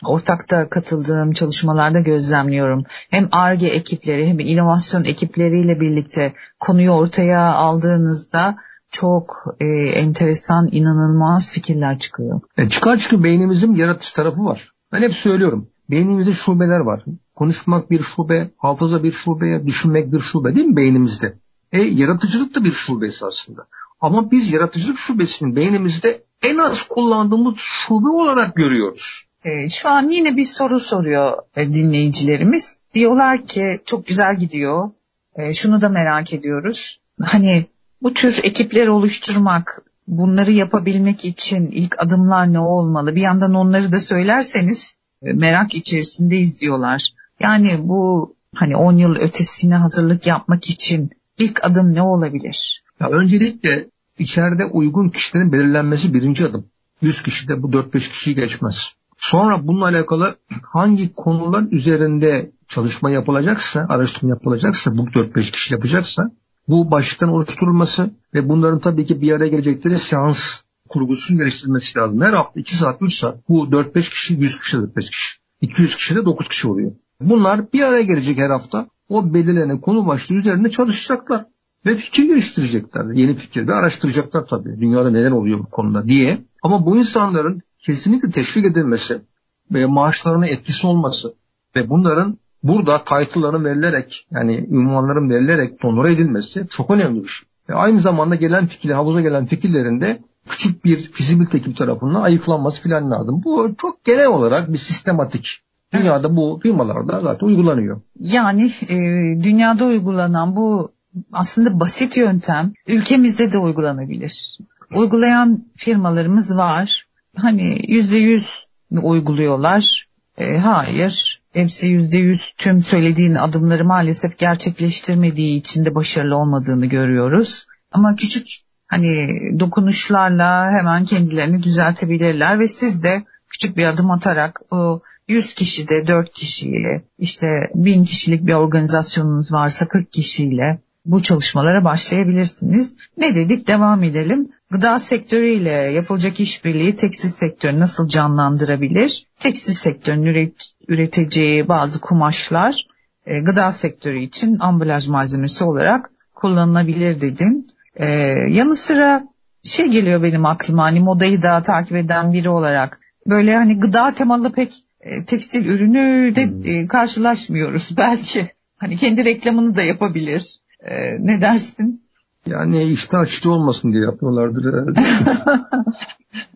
Speaker 1: Ortakta katıldığım çalışmalarda gözlemliyorum. Hem ARGE ekipleri hem inovasyon ekipleriyle birlikte konuyu ortaya aldığınızda çok e, enteresan, inanılmaz fikirler çıkıyor.
Speaker 2: E, çıkar çünkü beynimizin yaratıcı tarafı var. Ben hep söylüyorum. Beynimizde şubeler var. Konuşmak bir şube, hafıza bir şube, düşünmek bir şube değil mi beynimizde? E, yaratıcılık da bir şubesi aslında. Ama biz yaratıcılık şubesini beynimizde en az kullandığımız şube olarak görüyoruz.
Speaker 1: E, şu an yine bir soru soruyor e, dinleyicilerimiz. Diyorlar ki çok güzel gidiyor. E, şunu da merak ediyoruz. Hani bu tür ekipler oluşturmak, bunları yapabilmek için ilk adımlar ne olmalı? Bir yandan onları da söylerseniz e, merak içerisindeyiz diyorlar. Yani bu hani 10 yıl ötesine hazırlık yapmak için ilk adım ne olabilir?
Speaker 2: Ya öncelikle içeride uygun kişilerin belirlenmesi birinci adım. 100 kişi de bu 4-5 kişiyi geçmez. Sonra bununla alakalı hangi konular üzerinde çalışma yapılacaksa, araştırma yapılacaksa, bu 4-5 kişi yapacaksa bu başlıktan oluşturulması ve bunların tabii ki bir araya gelecekleri seans kurgusunun geliştirilmesi lazım. Her hafta 2 saat, 3 saat bu 4-5 kişi, 100 kişi, 4-5 kişi. 200 kişi de 9 kişi oluyor. Bunlar bir araya gelecek her hafta. O belirlenen konu başlığı üzerinde çalışacaklar. Ve fikir geliştirecekler. Yeni fikir ve araştıracaklar tabii. Dünyada neler oluyor bu konuda diye. Ama bu insanların kesinlikle teşvik edilmesi ve maaşlarına etkisi olması ve bunların burada title'ların verilerek yani ünvanların verilerek onore edilmesi çok önemli bir şey. Aynı zamanda gelen fikir, havuza gelen fikirlerinde küçük bir fizibilite ekibi tarafından ayıklanması filan lazım. Bu çok genel olarak bir sistematik. Dünyada bu firmalarda zaten uygulanıyor.
Speaker 1: Yani e, dünyada uygulanan bu aslında basit yöntem ülkemizde de uygulanabilir. Uygulayan firmalarımız var. Hani yüzde yüz uyguluyorlar. E, hayır. Hepsi yüzde yüz tüm söylediğin adımları maalesef gerçekleştirmediği için de başarılı olmadığını görüyoruz. Ama küçük hani dokunuşlarla hemen kendilerini düzeltebilirler ve siz de küçük bir adım atarak o 100 kişi de 4 kişiyle işte 1000 kişilik bir organizasyonunuz varsa 40 kişiyle bu çalışmalara başlayabilirsiniz. Ne dedik devam edelim. Gıda sektörüyle yapılacak işbirliği tekstil sektörünü nasıl canlandırabilir? Tekstil sektörünün üret, üreteceği bazı kumaşlar e, gıda sektörü için ambalaj malzemesi olarak kullanılabilir dedin. E, yanı sıra şey geliyor benim aklıma hani modayı da takip eden biri olarak böyle hani gıda temalı pek e, tekstil ürünü de hmm. e, karşılaşmıyoruz belki. Hani kendi reklamını da yapabilir. E, ne dersin?
Speaker 2: Yani işte açıcı olmasın diye yapıyorlardır herhalde.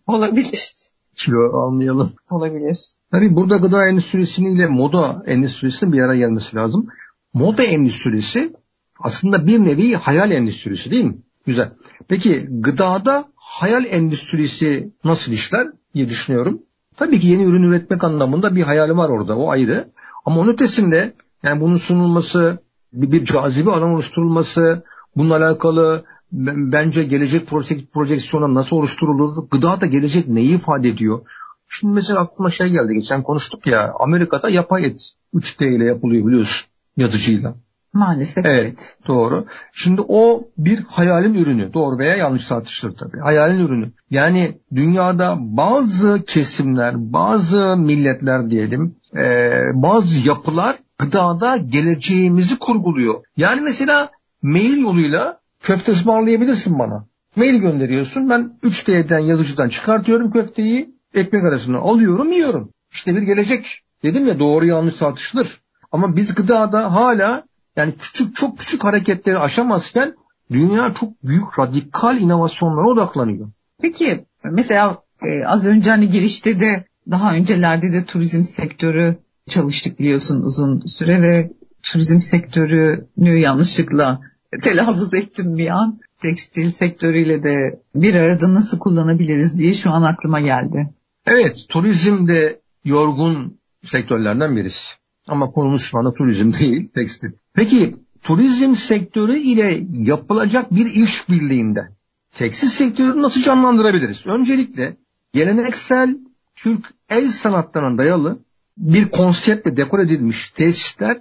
Speaker 1: Olabilir.
Speaker 2: Kilo almayalım.
Speaker 1: Olabilir.
Speaker 2: Tabii burada gıda endüstrisinin moda endüstrisinin bir araya gelmesi lazım. Moda endüstrisi aslında bir nevi hayal endüstrisi değil mi? Güzel. Peki gıdada hayal endüstrisi nasıl işler diye düşünüyorum. Tabii ki yeni ürün üretmek anlamında bir hayali var orada o ayrı. Ama onun ötesinde yani bunun sunulması, bir, bir cazibe alan oluşturulması, bununla alakalı bence gelecek projeksiyona nasıl oluşturulur? Gıda da gelecek neyi ifade ediyor? Şimdi mesela aklıma şey geldi. Geçen konuştuk ya Amerika'da yapay et 3D ile yapılıyor biliyorsun yazıcıyla.
Speaker 1: Maalesef
Speaker 2: evet. evet. Doğru. Şimdi o bir hayalin ürünü. Doğru veya yanlış tartışılır tabii. Hayalin ürünü. Yani dünyada bazı kesimler, bazı milletler diyelim, e, bazı yapılar gıdada geleceğimizi kurguluyor. Yani mesela mail yoluyla köfte ısmarlayabilirsin bana. Mail gönderiyorsun. Ben 3D'den yazıcıdan çıkartıyorum köfteyi. Ekmek arasına alıyorum yiyorum. İşte bir gelecek. Dedim ya doğru yanlış tartışılır. Ama biz gıdada hala yani küçük çok küçük hareketleri aşamazken dünya çok büyük radikal inovasyonlara odaklanıyor.
Speaker 1: Peki mesela e, az önce hani girişte de Daha öncelerde de turizm sektörü çalıştık biliyorsun uzun süre ve turizm sektörünü yanlışlıkla telaffuz ettim bir an. Tekstil sektörüyle de bir arada nasıl kullanabiliriz diye şu an aklıma geldi.
Speaker 2: Evet, turizm de yorgun sektörlerden birisi. Ama konumuz şu anda turizm değil, tekstil. Peki turizm sektörü ile yapılacak bir iş birliğinde tekstil sektörünü nasıl canlandırabiliriz? Öncelikle geleneksel Türk el sanatlarına dayalı bir konseptle dekor edilmiş tesisler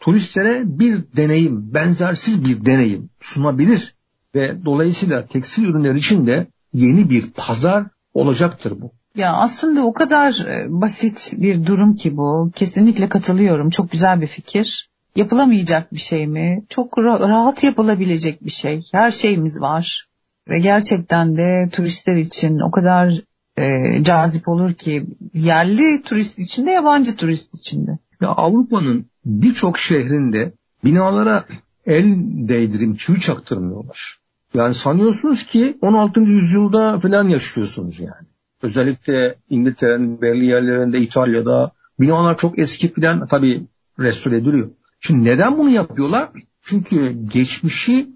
Speaker 2: turistlere bir deneyim, benzersiz bir deneyim sunabilir ve dolayısıyla tekstil ürünler için de yeni bir pazar olacaktır bu.
Speaker 1: Ya aslında o kadar e, basit bir durum ki bu. Kesinlikle katılıyorum. Çok güzel bir fikir. Yapılamayacak bir şey mi? Çok rahat yapılabilecek bir şey. Her şeyimiz var. Ve gerçekten de turistler için o kadar e, cazip olur ki yerli turist için de yabancı turist için de.
Speaker 2: Ya Avrupa'nın birçok şehrinde binalara el değdirim çivi çaktırmıyorlar. Yani sanıyorsunuz ki 16. yüzyılda falan yaşıyorsunuz yani. Özellikle İngiltere'nin belli yerlerinde, İtalya'da binalar çok eski falan tabii restore ediliyor. Şimdi neden bunu yapıyorlar? Çünkü geçmişi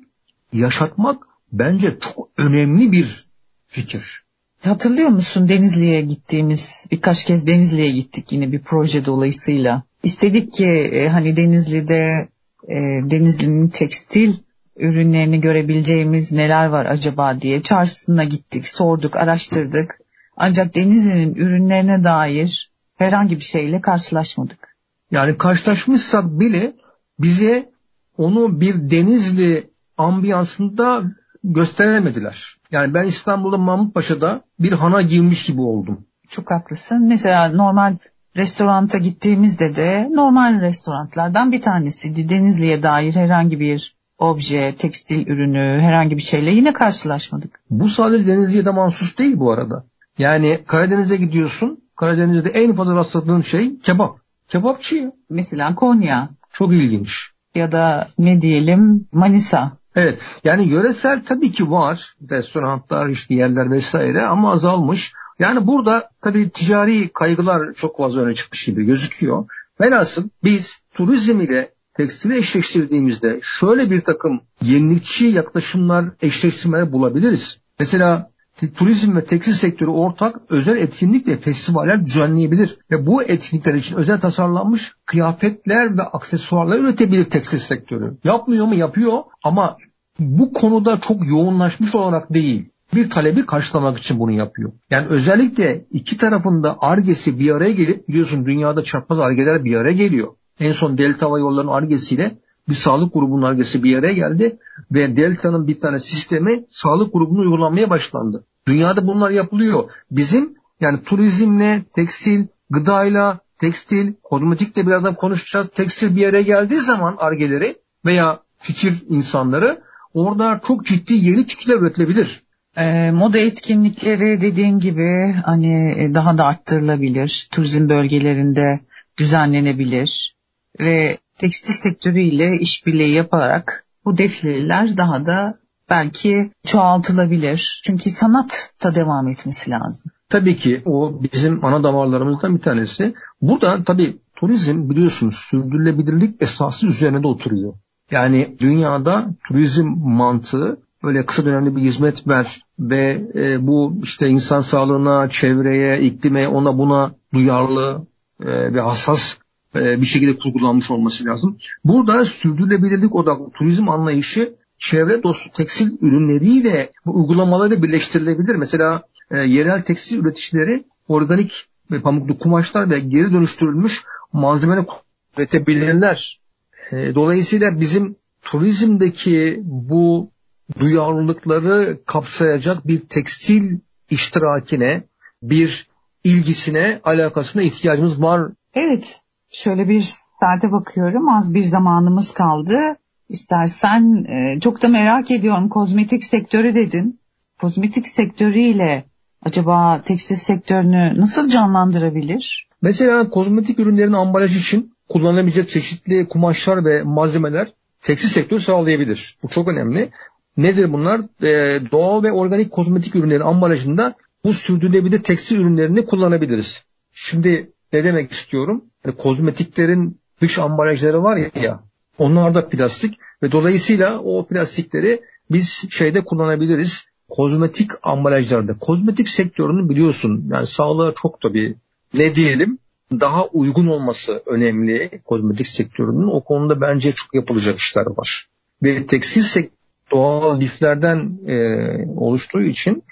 Speaker 2: yaşatmak bence çok önemli bir fikir.
Speaker 1: Hatırlıyor musun Denizli'ye gittiğimiz birkaç kez Denizli'ye gittik yine bir proje dolayısıyla. İstedik ki e, hani Denizli'de e, Denizli'nin tekstil ürünlerini görebileceğimiz neler var acaba diye çarşısına gittik, sorduk, araştırdık. Ancak Denizli'nin ürünlerine dair herhangi bir şeyle karşılaşmadık.
Speaker 2: Yani karşılaşmışsak bile bize onu bir Denizli ambiyansında gösteremediler. Yani ben İstanbul'da Mahmutpaşa'da bir hana girmiş gibi oldum.
Speaker 1: Çok haklısın. Mesela normal restoranta gittiğimizde de normal restoranlardan bir tanesiydi. Denizli'ye dair herhangi bir obje, tekstil ürünü, herhangi bir şeyle yine karşılaşmadık.
Speaker 2: Bu sadece Denizli'ye de mahsus değil bu arada. Yani Karadeniz'e gidiyorsun. Karadeniz'de en fazla rastladığın şey kebap. Kebapçı.
Speaker 1: Mesela Konya.
Speaker 2: Çok ilginç.
Speaker 1: Ya da ne diyelim Manisa.
Speaker 2: Evet yani yöresel tabii ki var restoranlar işte yerler vesaire ama azalmış. Yani burada tabii ticari kaygılar çok fazla öne çıkmış gibi gözüküyor. Velhasıl biz turizm ile tekstili eşleştirdiğimizde şöyle bir takım yenilikçi yaklaşımlar eşleştirmeler bulabiliriz. Mesela turizm ve tekstil sektörü ortak özel etkinlik ve festivaller düzenleyebilir ve bu etkinlikler için özel tasarlanmış kıyafetler ve aksesuarlar üretebilir tekstil sektörü. Yapmıyor mu? Yapıyor ama bu konuda çok yoğunlaşmış olarak değil. Bir talebi karşılamak için bunu yapıyor. Yani özellikle iki tarafında argesi bir araya gelip biliyorsun dünyada çarpmaz argeler bir araya geliyor. En son Delta Hava Yolları'nın argesiyle bir sağlık grubunun argesi bir araya geldi ve Delta'nın bir tane sistemi sağlık grubunu uygulanmaya başlandı. Dünyada bunlar yapılıyor. Bizim yani turizmle, tekstil, gıdayla, tekstil, kozmetikle birazdan konuşacağız. Tekstil bir yere geldiği zaman argeleri veya fikir insanları orada çok ciddi yeni fikirler üretilebilir.
Speaker 1: E, moda etkinlikleri dediğin gibi hani e, daha da arttırılabilir. Turizm bölgelerinde düzenlenebilir ve tekstil sektörüyle işbirliği yaparak bu defileler daha da belki çoğaltılabilir. Çünkü sanat da devam etmesi lazım.
Speaker 2: Tabii ki o bizim ana damarlarımızdan bir tanesi. Burada tabii turizm biliyorsunuz sürdürülebilirlik esası üzerine de oturuyor. Yani dünyada turizm mantığı böyle kısa dönemli bir hizmet ver ve e, bu işte insan sağlığına, çevreye, iklime, ona buna duyarlı e, ve hassas bir şekilde kurgulanmış olması lazım. Burada sürdürülebilirlik odaklı turizm anlayışı çevre dostu tekstil ürünleriyle bu uygulamaları birleştirilebilir. Mesela e, yerel tekstil üreticileri organik ve pamuklu kumaşlar ve geri dönüştürülmüş malzemeler üretebilirler. E, dolayısıyla bizim turizmdeki bu duyarlılıkları kapsayacak bir tekstil iştirakine, bir ilgisine, alakasına ihtiyacımız var.
Speaker 1: Evet, şöyle bir saate bakıyorum. Az bir zamanımız kaldı. İstersen e, çok da merak ediyorum kozmetik sektörü dedin. Kozmetik sektörüyle acaba tekstil sektörünü nasıl canlandırabilir?
Speaker 2: Mesela kozmetik ürünlerin ambalaj için kullanılabilecek çeşitli kumaşlar ve malzemeler tekstil sektörü sağlayabilir. Bu çok önemli. Nedir bunlar? Ee, doğal ve organik kozmetik ürünlerin ambalajında bu sürdürülebilir tekstil ürünlerini kullanabiliriz. Şimdi ne demek istiyorum? Yani kozmetiklerin dış ambalajları var ya onlar da plastik ve dolayısıyla o plastikleri biz şeyde kullanabiliriz. Kozmetik ambalajlarda. Kozmetik sektörünü biliyorsun yani sağlığa çok da bir ne diyelim daha uygun olması önemli kozmetik sektörünün. O konuda bence çok yapılacak işler var. Ve tekstil sektörü doğal liflerden e, oluştuğu için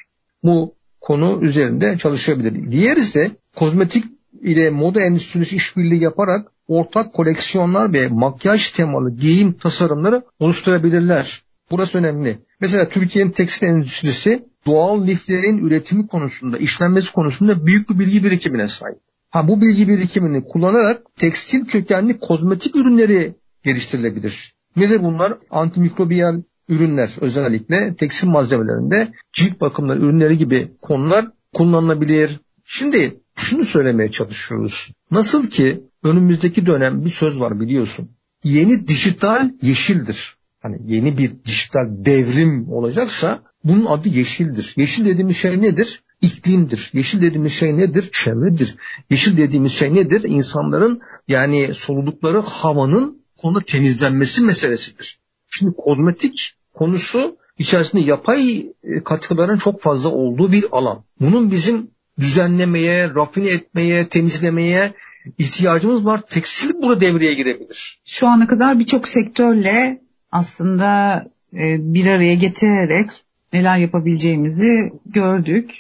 Speaker 2: bu konu üzerinde çalışabilir. Diğer ise kozmetik ile moda endüstrisi işbirliği yaparak ortak koleksiyonlar ve makyaj temalı giyim tasarımları oluşturabilirler. Burası önemli. Mesela Türkiye'nin tekstil endüstrisi doğal liflerin üretimi konusunda, işlenmesi konusunda büyük bir bilgi birikimine sahip. Ha bu bilgi birikimini kullanarak tekstil kökenli kozmetik ürünleri geliştirilebilir. Nedir bunlar? Antimikrobiyal ürünler özellikle tekstil malzemelerinde cilt bakımları ürünleri gibi konular kullanılabilir. Şimdi şunu söylemeye çalışıyoruz. Nasıl ki önümüzdeki dönem bir söz var biliyorsun. Yeni dijital yeşildir. Hani yeni bir dijital devrim olacaksa bunun adı yeşildir. Yeşil dediğimiz şey nedir? İklimdir. Yeşil dediğimiz şey nedir? Çevredir. Yeşil dediğimiz şey nedir? İnsanların yani soludukları havanın konuda temizlenmesi meselesidir. Şimdi kozmetik konusu içerisinde yapay e, katkıların çok fazla olduğu bir alan. Bunun bizim düzenlemeye, rafine etmeye, temizlemeye ihtiyacımız var. Tekstil burada devreye girebilir.
Speaker 1: Şu ana kadar birçok sektörle aslında e, bir araya getirerek neler yapabileceğimizi gördük.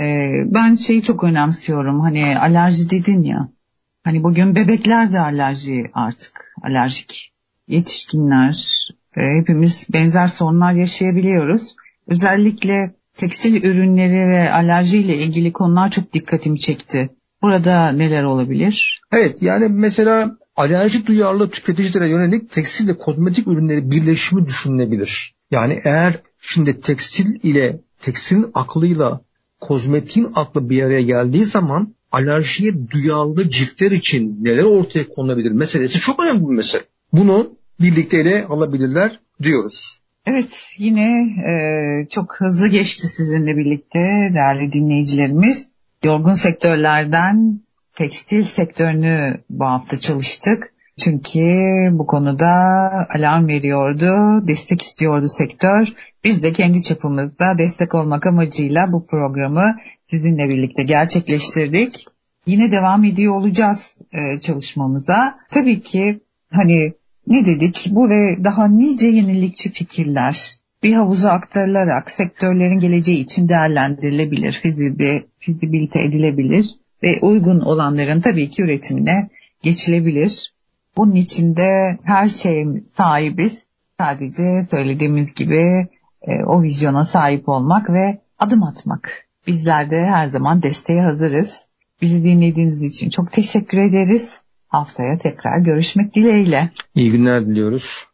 Speaker 1: E, ben şeyi çok önemsiyorum. Hani alerji dedin ya. Hani bugün bebekler de alerji artık. Alerjik. Yetişkinler, e, hepimiz benzer sorunlar yaşayabiliyoruz. Özellikle tekstil ürünleri ve alerjiyle ilgili konular çok dikkatimi çekti. Burada neler olabilir?
Speaker 2: Evet yani mesela alerji duyarlı tüketicilere yönelik tekstil ve kozmetik ürünleri birleşimi düşünülebilir. Yani eğer şimdi tekstil ile tekstilin aklıyla kozmetiğin aklı bir araya geldiği zaman alerjiye duyarlı ciltler için neler ortaya konulabilir meselesi çok önemli bir mesele. Bunu birlikte ele alabilirler diyoruz.
Speaker 1: Evet yine e, çok hızlı geçti sizinle birlikte değerli dinleyicilerimiz. Yorgun sektörlerden tekstil sektörünü bu hafta çalıştık. Çünkü bu konuda alarm veriyordu, destek istiyordu sektör. Biz de kendi çapımızda destek olmak amacıyla bu programı sizinle birlikte gerçekleştirdik. Yine devam ediyor olacağız e, çalışmamıza. Tabii ki hani ne dedik? Bu ve daha nice yenilikçi fikirler bir havuza aktarılarak sektörlerin geleceği için değerlendirilebilir, fizibilite edilebilir ve uygun olanların tabii ki üretimine geçilebilir. Bunun içinde her şeyin sahibiz. Sadece söylediğimiz gibi e, o vizyona sahip olmak ve adım atmak. Bizler de her zaman desteğe hazırız. Bizi dinlediğiniz için çok teşekkür ederiz. Haftaya tekrar görüşmek dileğiyle.
Speaker 2: İyi günler diliyoruz.